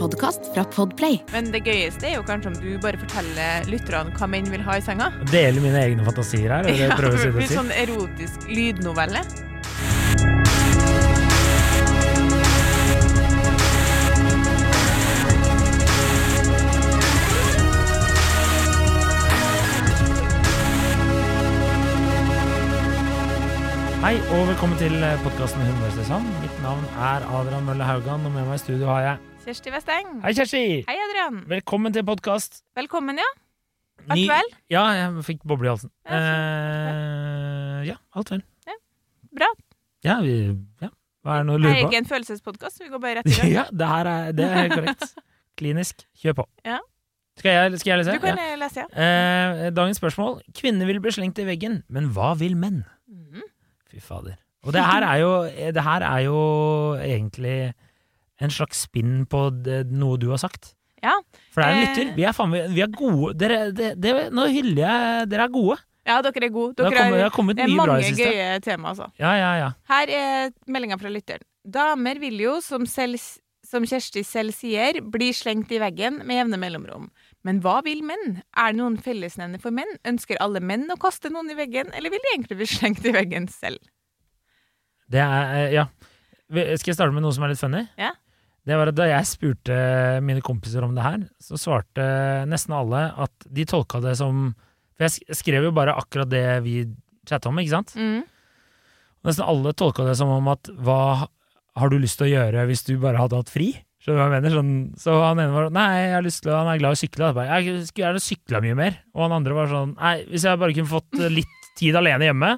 podkast fra Podplay. Men det gøyeste er jo kanskje om du bare forteller lytterne hva menn vil ha i senga. Dele mine egne fantasier her. Er det ja, prøver å si det sånn erotisk lydnovelle. Hei og velkommen til podkasten sesong. Mitt navn er Adrian Mølle Haugan, og med meg i studio har jeg Kjersti Westeng. Hei, Kjersti! Hei, Adrian. Velkommen til podkast. Velkommen, ja. Alt vel? Ja, jeg fikk boble i halsen. Ja, Eh, ja, alt vel. Bra. Ja, vi ja. Hva er det noe å Det er lure på? ikke en følelsespodkast, vi går bare rett i gang. ja, det her er, det er korrekt. Klinisk. Kjør på. Ja. Skal jeg, skal jeg lese? Du kan Ja. lese, ja. Eh, dagens spørsmål. Kvinner vil bli slengt i veggen, men hva vil menn? Mm. Fy fader. Og det her er jo, det her er jo egentlig en slags spinn på det, noe du har sagt. Ja. For det er en Eh. lytter. Vi er, faen, vi er gode. Dere, det, det, nå hyller jeg Dere er gode. ja, dere er gode. Det har Dere kommet, det har kommet mye bra i mange siste. gøye tema, altså. Ja, ja, ja. Her er meldinga fra lytteren. Damer vil jo, som, selv, som Kjersti selv sier, bli slengt i veggen med jevne mellomrom. Men hva vil menn? Er det noen fellesnevner for menn? Ønsker alle menn å kaste noen i veggen, eller vil de egentlig bli slengt i veggen selv? Det er, eh, ja. Skal jeg starte med noe som er litt funny? Ja. Det var at Da jeg spurte mine kompiser om det her, så svarte nesten alle at de tolka det som For jeg skrev jo bare akkurat det vi chatta om, ikke sant? Mm. Nesten alle tolka det som om at hva har du lyst til å gjøre hvis du bare hadde hatt fri? Skjønner du hva jeg mener? Sånn, så han ene var nei, jeg har lyst til, han er glad i å sykle. Bare, jeg skulle gjerne sykla mye mer. Og han andre var sånn nei, hvis jeg bare kunne fått litt tid alene hjemme,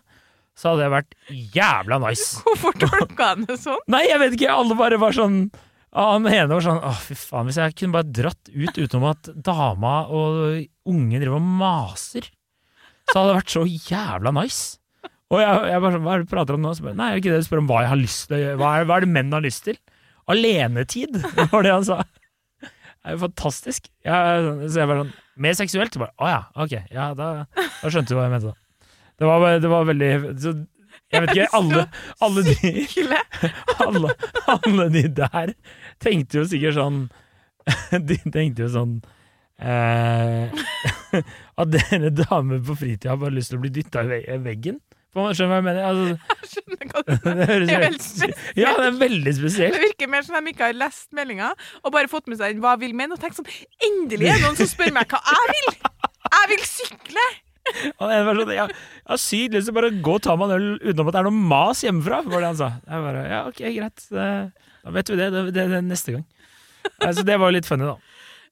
så hadde det vært jævla nice. Hvorfor tolka han det sånn? Nei, jeg vet ikke, alle bare var sånn Han ene var sånn Å, fy faen, hvis jeg kunne bare dratt ut utenom at dama og ungen driver og maser, så hadde det vært så jævla nice. Og jeg, jeg bare sånn Hva er det du prater om nå? Bare, Nei, er det ikke det du spør om hva jeg har lyst til? Hva er, hva er det menn har lyst til? Alenetid, var det han sa. Det er jo fantastisk. Jeg, så jeg bare sånn Mer seksuelt? Så bare Å ja, ok. Ja, da, da skjønte du hva jeg mente, da. Det var, det var veldig så, Jeg vet ikke, alle, alle de alle, alle de der tenkte jo sikkert sånn De tenkte jo sånn eh, At dere damer på fritida har bare lyst til å bli dytta i veggen. Skjønner hva jeg mener? Altså, Jeg skjønner hva du mener. det er helt spesielt. Ja, det er veldig spesielt. Det virker mer som de ikke har lest meldinga og bare fått med seg den 'Hva vil menn?' og tenkt sånn 'Endelig er det noen som spør meg hva jeg vil!' Jeg vil sykle! Han ene var sånn, ja, jeg har sykt lyst til å bare gå og ta meg en øl utenom at det er noe mas hjemmefra, var det han sa. Jeg bare, ja, ok, greit. Da vet vi det. Det, det, det neste gang. Altså, det var jo litt funny, da.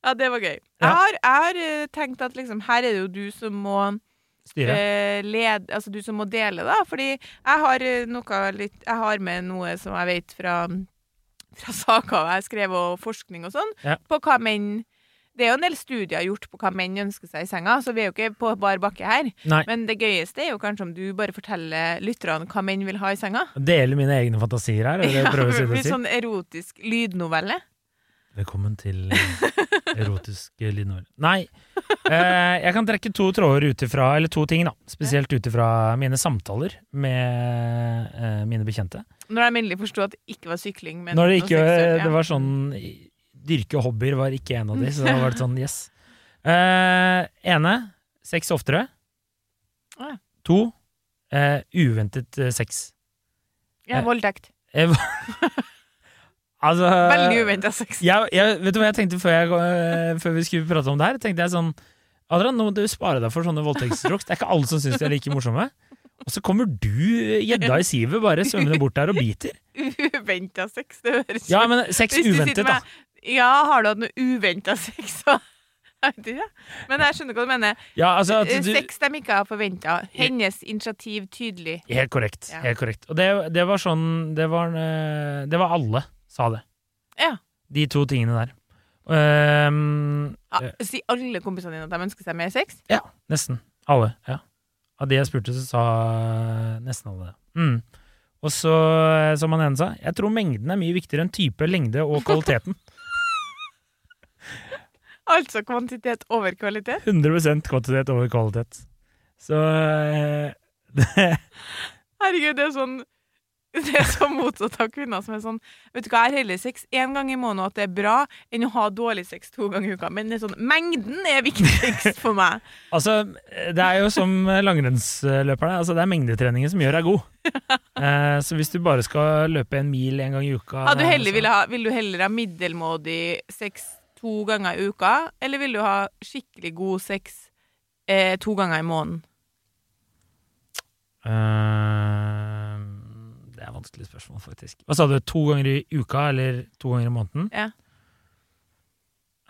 Ja, det var gøy. Jeg har, jeg har eh, tenkt at liksom, her er det jo du som må Styre. eh, led, altså du som må dele, da. Fordi jeg har eh, litt Jeg har med noe som jeg vet fra, fra saker jeg skrev, og forskning og sånn, Ja. på hva menn Det er jo en del studier gjort på hva menn ønsker seg i senga, så vi er jo ikke på bar bakke her. Nei. Men det gøyeste er jo kanskje om du bare forteller lytterne hva menn vil ha i senga. Dele mine egne fantasier her, er blir jeg prøver å si det sånn erotisk lydnovelle. Velkommen til erotisk lydnovelle. Nei, eh, jeg kan trekke to tråder ut ifra, eller to ting, da. Spesielt ut ifra mine samtaler med eh, mine bekjente. Når jeg endelig forsto at det ikke var sykling, men Når det ikke seksuelt, ja. Det var sånn Dyrke hobbyer var ikke en av de, så da var det sånn yes. Uh, ene sex oftere. Ja. To uh, uventet sex. Ja, voldtekt. Uh, altså Veldig uventa sex. jeg, jeg, vet du hva jeg tenkte før, jeg, før vi skulle prate om det her? Tenkte jeg sånn Adrian, nå må du spare deg for sånne voldtektsjokes. Det er ikke alle som syns de er like morsomme. Og så kommer du, gjedda i sivet, bare svømmende bort der og biter. Uventa sex, det høres Ja, men sex uventet, da. Ja, har du hatt noe uventa sex, Jeg vet ikke. Men jeg skjønner hva du mener. Ja, altså at du, Sex de ikke har forventa. Hennes initiativ tydelig. Helt korrekt. Ja. helt korrekt. Og det, det var sånn det var, eh, det var alle sa det. Ja. De to tingene der. Um, Ja, Sier alle kompisene dine at de ønsker seg mer sex? ja, nesten. Alle. ja. Av de jeg spurte, så sa nesten alle det. Mm. Og så, eh, som han ene sa, jeg tror mengden er mye viktigere enn type, lengde og kvaliteten. Altså kvantitet over kvalitet? 100 kvantitet over kvalitet. Så eh, det, Herregud, det er sånn det er så motsatt av kvinner som er sånn Vet du hva, jeg har heller sex én gang i måneden, at det er bra, enn å ha dårlig sex to ganger i uka. Men det er sånn, mengden er viktigst for meg. Altså, det er jo som langrennsløperne. Altså, det er mengdetreningen som gjør deg god. Eh, så hvis du bare skal løpe en mil en gang i uka ja, du er heller, ville ha, vil du heller ha middelmådig sex to ganger i uka, eller vil du ha skikkelig god sex eh, to ganger i måneden? Uh, Det er et vanskelig spørsmål, faktisk. Hva sa du? To ganger i uka, eller to ganger i måneden? Ja.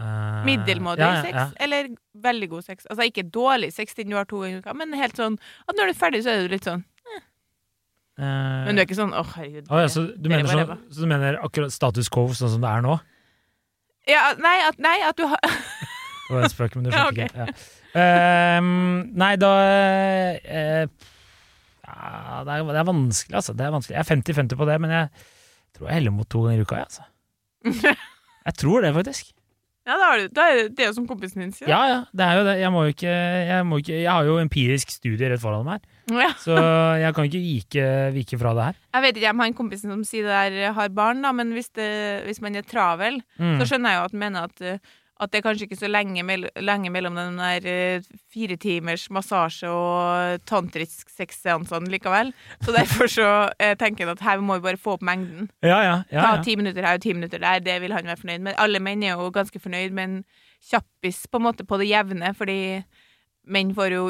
Uh, Middelmådig ja, ja, sex, eller veldig god sex? Altså ikke dårlig sex siden du har to ganger i uka, men helt sånn at når du er ferdig, så er du litt sånn Eh, Men du er ikke sånn åh, herregud. Å ja, så, du er mener bare sånn, så du mener akkurat status quo sånn som det er nå? Ja, nei, at, nei, at du har Det var en spøk, men du Ja, okay. ikke. Ja. Um, nei, da uh, ja, det, er, det er vanskelig, altså. Det er vanskelig. Jeg er 50-50 på det, men jeg tror jeg heller mot to ganger i uka. jeg, Altså. Jeg tror det, faktisk. Ja, det er, det, er det, er jo som kompisen din sier. Ja, ja, det er jo det. Jeg må jo ikke Jeg, må ikke, jeg har jo empirisk studie rett foran meg Ja. så jeg kan ikke vike, vike fra det her. Jeg vet ikke om han kompisen som sier det der, har barn, da, men hvis, det, hvis man er travel, Mm. så skjønner jeg jo at han mener at, uh, at det er kanskje ikke så lenge, mell lenge mellom den der uh, fire timers massasje og tantrisk sexseansene likevel. Så derfor så uh, tenker jeg at her må vi bare få opp mengden. Ja, ja. ja, Ta ti minutter her og ti minutter der, det vil han være fornøyd med. Alle menn er jo ganske fornøyd med en kjappis på en måte på det jevne, fordi menn får jo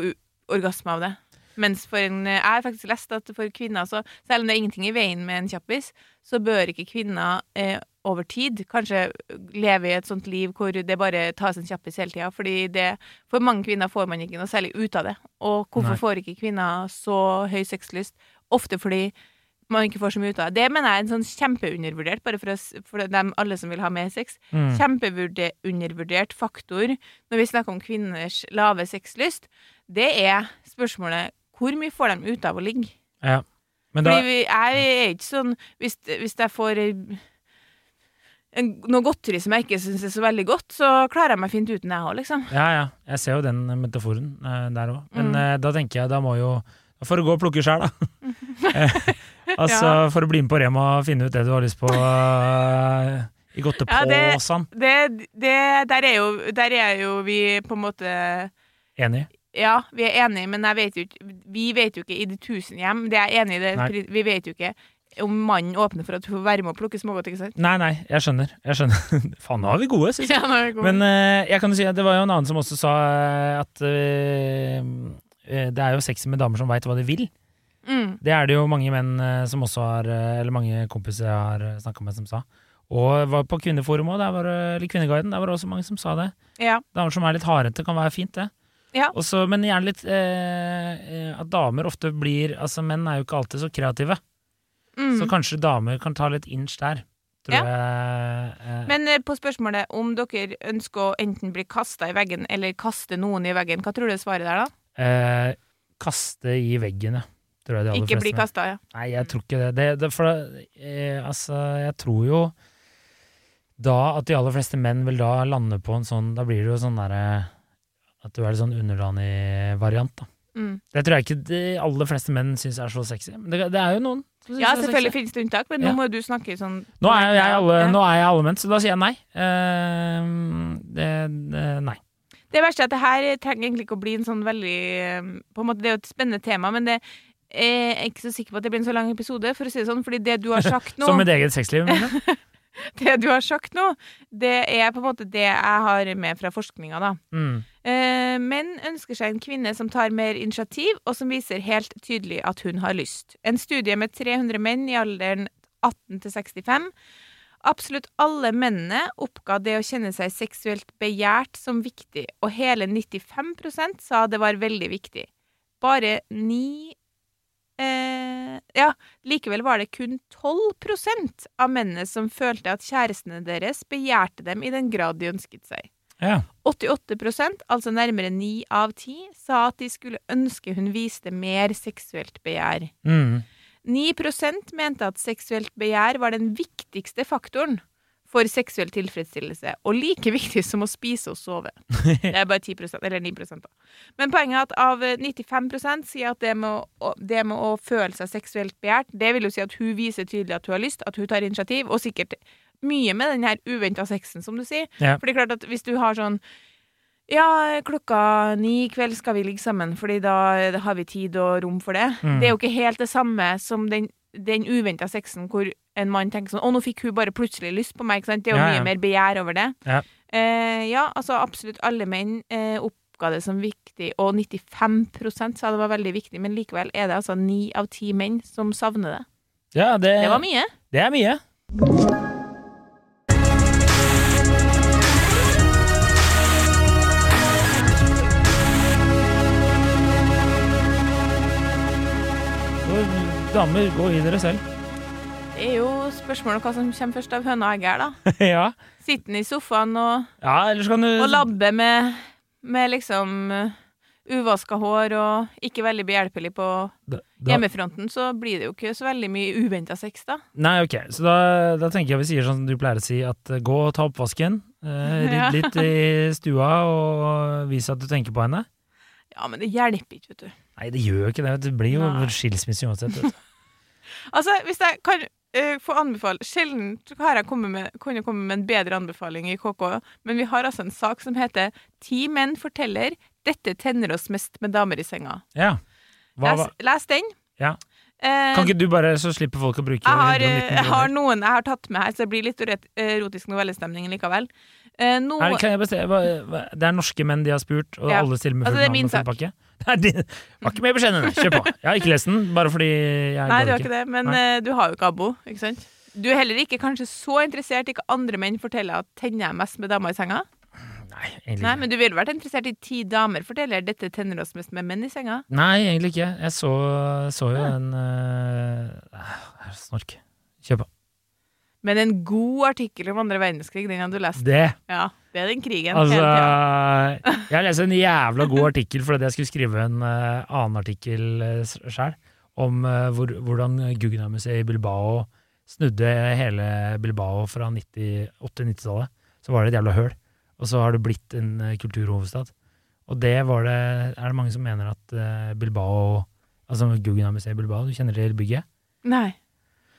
orgasme av det. Mens for en, jeg har faktisk lest at for kvinner, så, selv om det er ingenting i veien med en kjappis, så bør ikke kvinner eh, over tid kanskje leve i et sånt liv hvor det bare tas en kjappis hele tida. Fordi det, for mange kvinner får man ikke noe særlig ut av det. Og hvorfor Nei. får ikke kvinner så høy sexlyst? Ofte fordi man ikke får så mye ut av det. Det mener jeg er en sånn kjempeundervurdert, bare for, oss, for dem alle som vil ha mer sex. Mm. Kjempeundervurdert faktor når vi snakker om kvinners lave sexlyst. Det er spørsmålet hvor mye får de ut av å ligge? ja. Men da Fordi vi, jeg er ikke sånn Hvis, hvis jeg får noe godteri som jeg ikke syns er så veldig godt, så klarer jeg meg fint uten, jeg òg, liksom. Ja, ja. Jeg ser jo den metaforen eh, der òg. Men Mm. eh, da tenker jeg da må jo Da får du gå og plukke sjæl, da. Eh, altså Ja. for å bli med på Rema og finne ut det du har lyst på eh, i Ja, det- godtepåsen. Det, det, der, er jo, der er jo vi på en måte Enig? Ja, vi er enige, men vet ikke Vi vet jo ikke i de tusen hjem. Det er jeg enig i. det. Vi vet jo ikke om mannen åpner for at du får være med å plukke smågodt, ikke sant? Nei, nei, jeg skjønner. Jeg skjønner. Faen, nå er vi gode, syns jeg. Ja, nå er vi gode. Men uh, jeg kan jo si at det var jo en annen som også sa eh, at eh, det er jo sexy med damer som veit hva de vil. mm. Det er det jo mange menn som også har Eller mange kompiser jeg har snakka med, som sa. Og var på Kvinneforum òg, eller Kvinneguiden, der var det også mange som sa det. Ja. Damer som er litt hardhendte, kan være fint, det. Ja. Også, men gjerne litt eh, At damer ofte blir Altså, menn er jo ikke alltid så kreative. Mm. Så kanskje damer kan ta litt inch der. Tror Ja. jeg. Eh, Men eh, på spørsmålet om dere ønsker å enten bli kasta i veggen eller kaste noen i veggen, hva tror du er svaret der, da? eh, kaste i veggen, ja. Ikke bli kasta, ja. Nei, jeg tror ikke det. det, det for eh, altså, jeg tror jo da at de aller fleste menn vil da lande på en sånn Da blir det jo sånn derre At du er litt sånn underdanig variant, da. Mm. Det tror jeg ikke de aller fleste menn syns er så sexy. Men det, det er jo noen Ja, selvfølgelig finnes det unntak, men nå Ja. må du snakke sånn Nå er, jeg alle, Ja. nå er jeg alle så da sier jeg nei. Uh, det, det, nei. Det verste er at det her trenger egentlig ikke å bli en sånn veldig eh, På en måte, Det er jo et spennende tema, men det jeg er ikke så sikker på at det blir en så lang episode, for å si det sånn, fordi det du har sagt nå Som mitt eget sexliv. mener du? Det du har sagt nå, det er på en måte det jeg har med fra forskninga, da. Mm. Eh, menn ønsker seg en kvinne som tar mer initiativ, og som viser helt tydelig at hun har lyst. En studie med 300 menn i alderen 18 til 65. Absolutt alle mennene oppga det å kjenne seg seksuelt begjært som viktig, og hele 95% sa det var veldig viktig. Bare 9 eh, Ja, likevel var det kun 12% av mennene som følte at kjærestene deres begjærte dem i den grad de ønsket seg. Ja. 88% altså nærmere 9 av 10, sa at de skulle ønske hun viste mer seksuelt begjær. Mm. 9 mente at seksuelt begjær var den viktigste faktoren for seksuell tilfredsstillelse, og like viktig som å spise og sove. Det er bare 10% eller 9 da. Men poenget er at av eh, 95 sier at det med, å, det med å føle seg seksuelt begjært, det vil jo si at hun viser tydelig at hun har lyst, at hun tar initiativ, og sikkert mye med den her uventa sexen, som du sier. Ja. For det er klart at hvis du har sånn ja, klokka ni i kveld skal vi ligge sammen, fordi da har vi tid og rom for det. Mm. Det er jo ikke helt det samme som den, den uventa sexen hvor en mann tenker sånn Å, nå fikk hun bare plutselig lyst på meg. Ikke sant? Det er jo Ja, ja. mye mer begjær over det. Ja. Eh, ja, altså absolutt alle menn eh, oppga det som viktig, og 95% sa det var veldig viktig, men likevel er det altså ni av ti menn som savner det. Ja, det, Det var mye. det er mye. Damer, gå i dere selv. Det er jo spørsmålet hva som kommer først av høna og egget her, da. ja. Sitter i sofaen og ja, kan du Og labbe med, med liksom uh, uvaska hår og ikke veldig behjelpelig på da, da, hjemmefronten, så blir det jo ikke så veldig mye uventa sex, da. Nei, ok. Så da, da tenker jeg vi sier sånn som du pleier å si, at eh, gå og ta oppvasken. Eh, Rydd litt i stua og vis at du tenker på henne. Ja, men det hjelper ikke, vet du. Nei, det gjør jo ikke det. Det blir jo Nei. skilsmisse uansett. Altså, hvis jeg kan uh, få anbefale Sjelden har jeg med, kunne komme med en bedre anbefaling i KK, men vi har altså en sak som heter 'Ti menn forteller dette tenner oss mest med damer i senga'. Ja. Hva, Les, les den. Ja. Eh, Kan ikke du bare, så slipper folk å bruke jeg har, 119 jeg har noen jeg har tatt med her, så det blir litt erotisk novellestemning likevel. Eh, noe, Er, kan jeg bestemme, det er norske menn de har spurt, og Ja. alle stiller med Altså, full det navn og full pakke? Det er din. Var ikke mer beskjeden. Kjør på. Jeg har ikke lest den, bare fordi jeg Nei, du har ikke det, men Nei. eh, du har jo ikke abo, ikke sant? Du er heller ikke kanskje så interessert i hva andre menn forteller at tenner jeg mest med damer i senga? Nei, egentlig Nei, ikke. men du ville vært interessert i ti damer forteller dette tenner oss mest med menn i senga? Nei, egentlig ikke. Jeg så, så jo Ja. en uh, Snork. Kjør på. Men en god artikkel om andre verdenskrig, den hadde du lest. Det. Ja, det er den krigen Altså. Jeg leste en jævla god artikkel fordi jeg skulle skrive en uh, annen artikkel uh, sjøl. Om uh, hvor, hvordan Guggenheim-museet i Bilbao snudde hele Bilbao fra 80-90-tallet. Så var det et jævla høl. Og så har det blitt en eh, kulturhovedstad. Og det var det Er det mange som mener at eh, Bilbao Altså Guggenheim-museet Bilbao, du kjenner til bygget? Nei.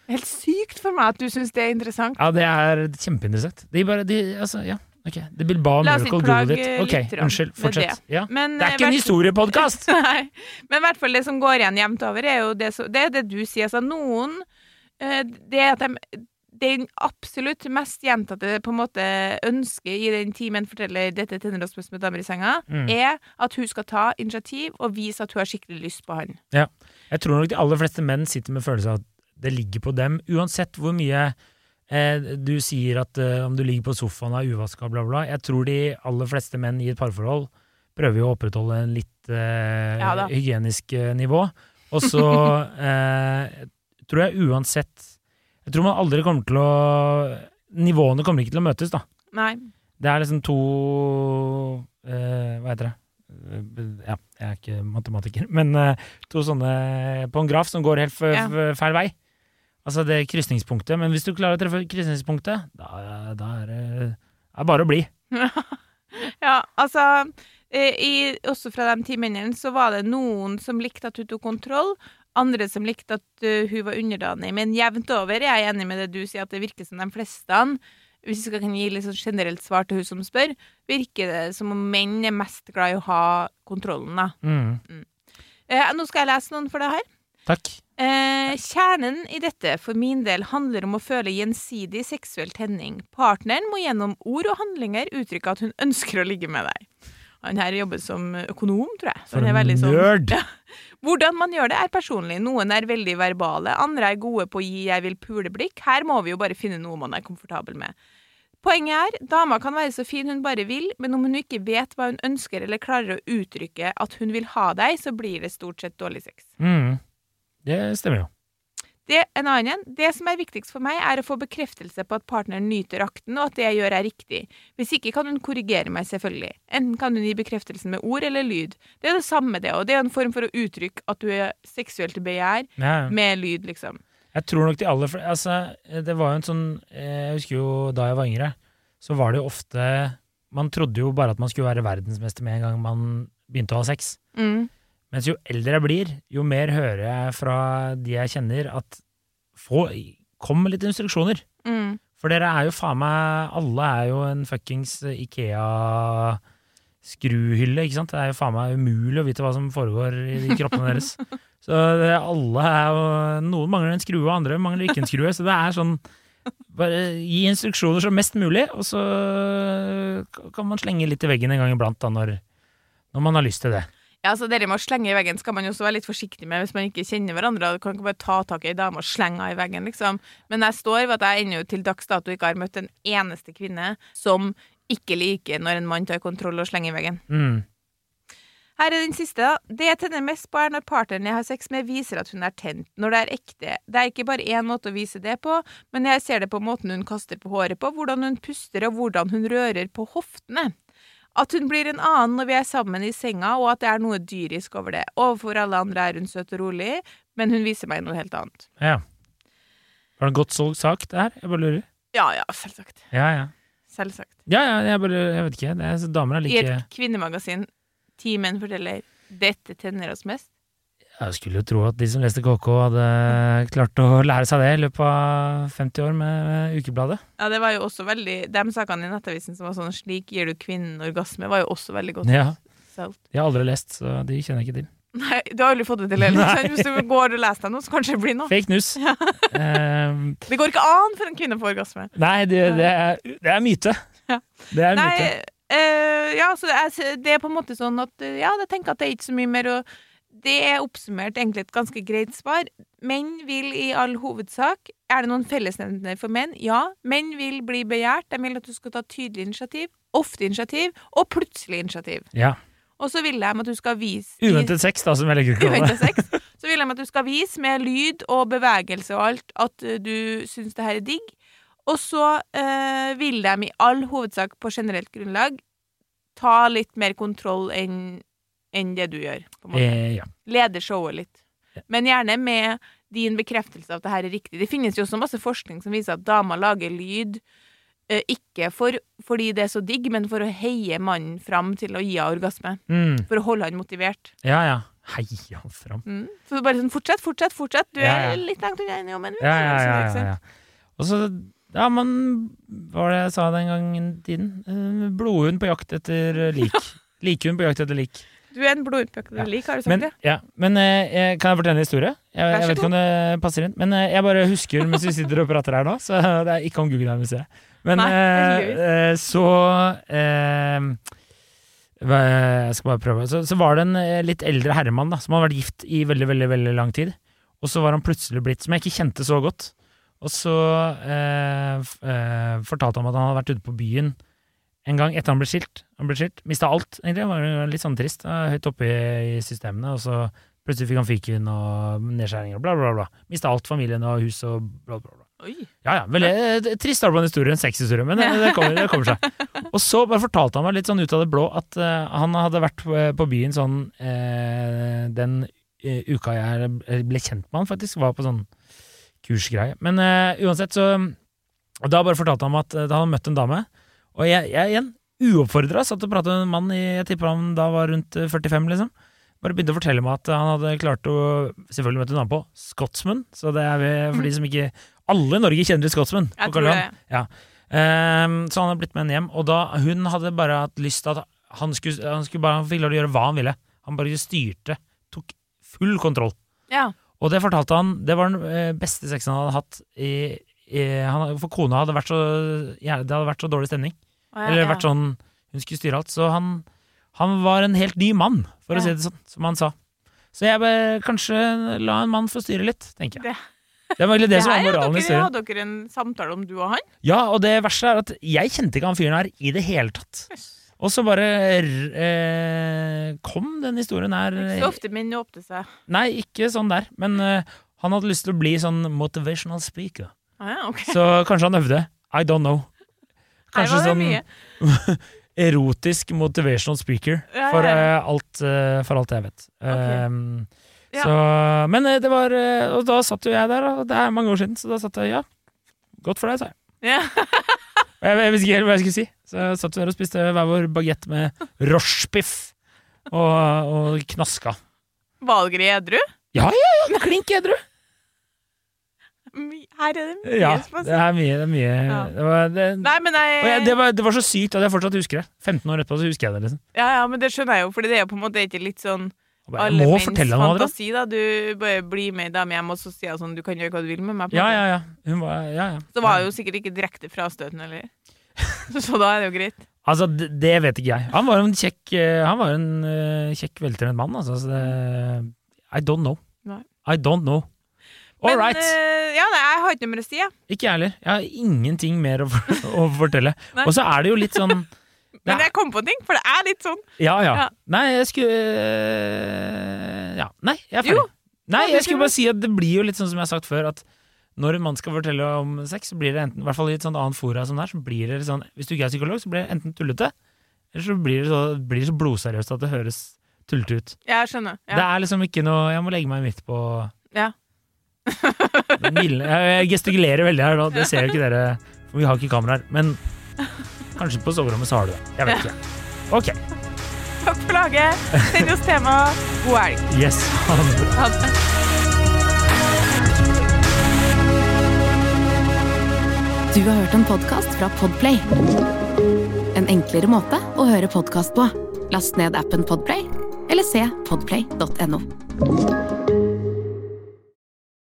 Helt sykt for meg at du syns det er interessant. Ja, det er kjempeinteressant. De bare de, Altså, ja. Ok. The Bilbao Miracle Google it. Ok, unnskyld. fortsett. Fortsett. Ja. Men, Det er eh, ikke en historiepodkast! Nei. Men i hvert fall det som går igjen jevnt over, er jo det, så, det, er det du sier. Altså, noen Det at de den absolutt mest gjentatte på en måte ønsket i den timen forteller dette oss med damer i senga, Mm. er at hun skal ta initiativ og vise at hun har skikkelig lyst på han. Jeg tror nok de aller fleste menn sitter med følelse av at det ligger på dem, uansett hvor mye eh, du sier at eh, om du ligger på sofaen og er uvaska, bla, bla. Jeg tror de aller fleste menn i et parforhold prøver jo å opprettholde en litt eh, Ja hygienisk eh, nivå. Og så eh, tror jeg uansett Jeg tror man aldri kommer til å Nivåene kommer ikke til å møtes, da. Nei. Det er liksom to eh, Hva heter det? Eh, Ja, jeg er ikke matematiker, men eh, to sånne på en graf som går helt Ja. feil vei. Altså det krysningspunktet. Men hvis du klarer å treffe krysningspunktet, da, da er det er bare å bli. Ja, altså eh, i, Også fra de ti mennene så var det noen som likte at du tok kontroll, andre som likte at eh, hun var underdanig. Men jevnt over jeg er enig med det du sier, at det virker som de fleste hvis vi skal kan gi litt sånn generelt svar til hun som spør, virker det som om menn er mest glad i å ha kontrollen. da. Mm. Eh, nå skal jeg lese noen for deg her. Takk. Eh, kjernen i dette for min del handler om å føle gjensidig seksuell tenning. Partneren må gjennom ord og handlinger uttrykke at hun ønsker å ligge med deg. Han her jobber som økonom, tror jeg. så For han er en veldig sånn- nerd! Ja. Hvordan man gjør det, er personlig. Noen er veldig verbale, andre er gode på å gi 'jeg vil pule'-blikk. Her må vi jo bare finne noe man er komfortabel med. Poenget er, dama kan være så fin hun bare vil, men om hun ikke vet hva hun ønsker eller klarer å uttrykke at hun vil ha deg, så blir det stort sett dårlig sex. Mm. Det stemmer jo. Det, en annen. Det som er viktigst for meg, er å få bekreftelse på at partneren nyter akten, og at det jeg gjør er riktig. Hvis ikke kan hun korrigere meg, selvfølgelig. Enten kan hun gi bekreftelsen med ord eller lyd. Det er det samme, det, og det er en form for å uttrykke at du er seksuelt begjær Ja, ja. med lyd, liksom. Jeg tror nok de aller fleste Altså, det var jo en sånn Jeg husker jo da jeg var yngre, så var det jo ofte Man trodde jo bare at man skulle være verdensmester med en gang man begynte å ha sex. Mm. Mens jo eldre jeg blir, jo mer hører jeg fra de jeg kjenner, at få, kom med litt instruksjoner. Mm. For dere er jo faen meg Alle er jo en fuckings Ikea-skruhylle, ikke sant? Det er jo faen meg umulig å vite hva som foregår i kroppene deres. Så det, alle er jo Noen mangler en skrue, andre mangler ikke en skrue. Så det er sånn Bare gi instruksjoner som mest mulig, og så kan man slenge litt i veggen en gang iblant, da, når, når man har lyst til det. Ja, så Det med å slenge i veggen skal man jo også være litt forsiktig med hvis man ikke kjenner hverandre. Du kan ikke bare ta tak i ei dame og slenge henne i veggen, liksom. Men jeg står ved at jeg ennå til dags dato ikke har møtt en eneste kvinne som ikke liker når en mann tar kontroll og slenger i veggen. Mm. Her er den siste. da. Det jeg tenner mest på, er når partneren jeg har sex med, viser at hun er tent. Når det er ekte. Det er ikke bare én måte å vise det på, men jeg ser det på måten hun kaster på håret på, hvordan hun puster og hvordan hun rører på hoftene. At hun blir en annen når vi er sammen i senga, og at det er noe dyrisk over det. Overfor alle andre er hun søt og rolig, men hun viser meg noe helt annet. Ja. Var det godt solgt sagt, det her? Jeg bare lurer. Ja, ja, selvsagt. Ja, ja. Selvsagt. Ja, ja, jeg bare Jeg vet ikke. Det er, damer er I et kvinnemagasin, ti menn forteller 'dette tenner oss mest'. Jeg skulle jo tro at de som leste KK, hadde klart å lære seg det i løpet av 50 år med ukebladet. Ja, det var jo også veldig De sakene i Nettavisen som var sånn 'slik gir du kvinnen orgasme', var jo også veldig godt Ja, solgt. De har aldri lest, så de kjenner jeg ikke til. Nei, du har aldri fått det til heller. Hvis du går og leser deg noe, så kanskje det blir noe. Fake news. Ehm, Det går ikke an for en kvinne å få orgasme. nei, det, det, er, det er myte. Ja. Det er Nei, myte. eh, ja, så jeg, det er på en måte sånn at eh, Ja, jeg tenker at det er ikke så mye mer å Det er oppsummert egentlig et ganske greit svar. Menn vil i all hovedsak Er det noen fellesnevner for menn? Ja. Menn vil bli begjært. De vil at du skal ta tydelig initiativ, ofte initiativ, og plutselig initiativ. Ja. Og så vil de at du skal vise Uventet sex, da, som jeg legger til uventet det. sex. Så vil de at du skal vise med lyd og bevegelse og alt at eh, du syns det her er digg. Og så øh, vil de i all hovedsak på generelt grunnlag ta litt mer kontroll enn enn det du gjør. Eh, ja. Leder showet litt. Men gjerne med din bekreftelse av at det her er riktig. Det finnes jo også masse forskning som viser at damer lager lyd eh, ikke for, fordi det er så digg, men for å heie mannen fram til å gi henne orgasme. Mm, For å holde han motivert. ja, ja. Heie han fram. Mm. Så bare sånn, fortsett, fortsett, fortsett. Du Ja, ja. er litt langt unna ennå, men Ja, ja, ja. ja, ja. Og så Ja, man Hva var det jeg sa den gangen tiden? Eh, Blodhund på jakt etter lik. Likhund på jakt etter lik. Du er en blodutpøkende lik, har du sagt Men, det? ja, men eh, kan jeg fortelle en historie? Jeg, jeg vet ikke om det passer inn. Men eh, jeg bare husker mens vi sitter og prater her nå, så det er ikke om Guggenheim-museet. Men Nei, eh, eh, så eh, Jeg skal bare prøve. Så, så var det en eh, litt eldre herremann da, som hadde vært gift i veldig, veldig, veldig lang tid. Og så var han plutselig blitt, som jeg ikke kjente så godt. Og så fortalte han at han hadde vært ute på byen en gang etter han ble skilt. Han ble skilt, Mista alt, egentlig. Var litt sånn trist. eh, Høyt oppe i, systemene. Og så plutselig fikk han fiken og nedskjæringer og bla, bla, bla. Mista alt, familien og hus og bla, bla, bla. Oi. Ja, ja. Veldig eh, trist start på en historie, en sexhistorie, men det, kommer, det kommer seg. Og så bare fortalte han meg litt sånn ut av det blå at uh, han hadde vært på, på byen sånn uh, den eh, uka jeg ble kjent med han, faktisk. Var på sånn kursgreie. Men eh, uansett, så og Da bare fortalte han meg at eh, da han møtt en dame, og jeg, jeg igjen, uoppfordra, satt og pratet med en mann i Jeg tipper han da var rundt eh, 45, liksom. Bare begynte å fortelle meg at han hadde klart å Selvfølgelig møtte hun han på Scotsman, så det er vi, for de som ikke Alle i Norge kjenner Scotsman. på Karl tror Johan. det. Um, så han hadde blitt med henne hjem, og da hun hadde bare hatt lyst til at han skulle, han skulle bare han fikk lov til å gjøre hva han ville. Han bare styrte, tok full kontroll. Ja. Og det fortalte han, det var den eh, beste sexen han hadde hatt i han, For kona hadde vært så Det hadde vært så dårlig stemning. Ja, Eller vært sånn Hun skulle styre alt. Så han, han var en helt ny mann, for å si det sånn, som han sa. Så jeg bør kanskje la en mann få styre litt, tenker jeg. Det- Det var egentlig det, som var moralen i hadde dere, historien. hadde dere en samtale om du og han? Ja, og det verste er at jeg kjente ikke han fyren her i det hele tatt. Og så bare eh, kom den historien her Ikke så ofte menn åpner seg. Nei, ikke sånn der, men eh, han hadde lyst til å bli sånn motivational speaker. Ah, ja. Så kanskje han øvde. I don't know. Kanskje sånn erotisk motivational speaker, Ja, for, eh, alt, uh, for alt jeg vet. Um, Ja. Så, men eh, det var Og da satt jo jeg der, og det er mange år siden, så da satt jeg ja. Godt for deg, sa jeg. Ja. Jeg, jeg visste ikke helt hva jeg skulle si, så jeg satt der og spiste hver vår bagett med rochebiff og, og knaska. Valgre edru? Ja, ja, ja! Klink edru! Her er det mye Ja, er det er mye. Det, er mye. Ja. Det, var, det, Nei, men jeg, det, var, det var så sykt at jeg fortsatt husker det. 15 år etterpå så husker jeg det. liksom Ja, ja, men det skjønner jeg jo, for det er jo på en måte ikke litt sånn alle Adrian. fantasi, da. Du bare blir med dame hjem, og så sier hun sånn Du kan gjøre hva du vil med meg. på Ja, ja, ja. Hun var, ja, ja. Så var det jo sikkert ikke direkte frastøtende eller? så da er det jo greit. Altså, det, vet ikke jeg. Han var en kjekk, eh, han var en uh, kjekk, veltrent mann, altså. Så det, I don't know. Nei. I don't know. All Men right. uh, ja, nei, jeg har ikke noe mer å si, jeg. Ikke jeg heller. Jeg har ingenting mer å, for, å fortelle. Og så er det jo litt sånn Men jeg kom på en ting, for det er litt sånn. Ja, ja. Ja. Nei, jeg skulle øh, Ja. Nei, jeg er ferdig. Jo. Nei, jeg skulle bare si at det blir jo litt sånn som jeg har sagt før, at når en mann skal fortelle om sex, så blir det enten, i hvert fall i et sånt annet fora som det er, så blir det sånn Hvis du ikke er psykolog, så blir det enten tullete, eller så blir det så, blir det så blodseriøst at det høres tullete ut. Jeg skjønner. Det er liksom ikke noe Jeg må legge meg midt på Ja. Jeg gestikulerer veldig her nå, det ser jo ikke dere, for vi har ikke kamera her. Men kanskje på soverommet så har du det. Jeg vet ikke. Ok. Takk for laget. Send oss tema. God helg. Yes. Ha det. Ha det. Du har hørt en podkast fra Podplay. En enklere måte å høre podkast på. Last ned appen Podplay, eller se podplay.no.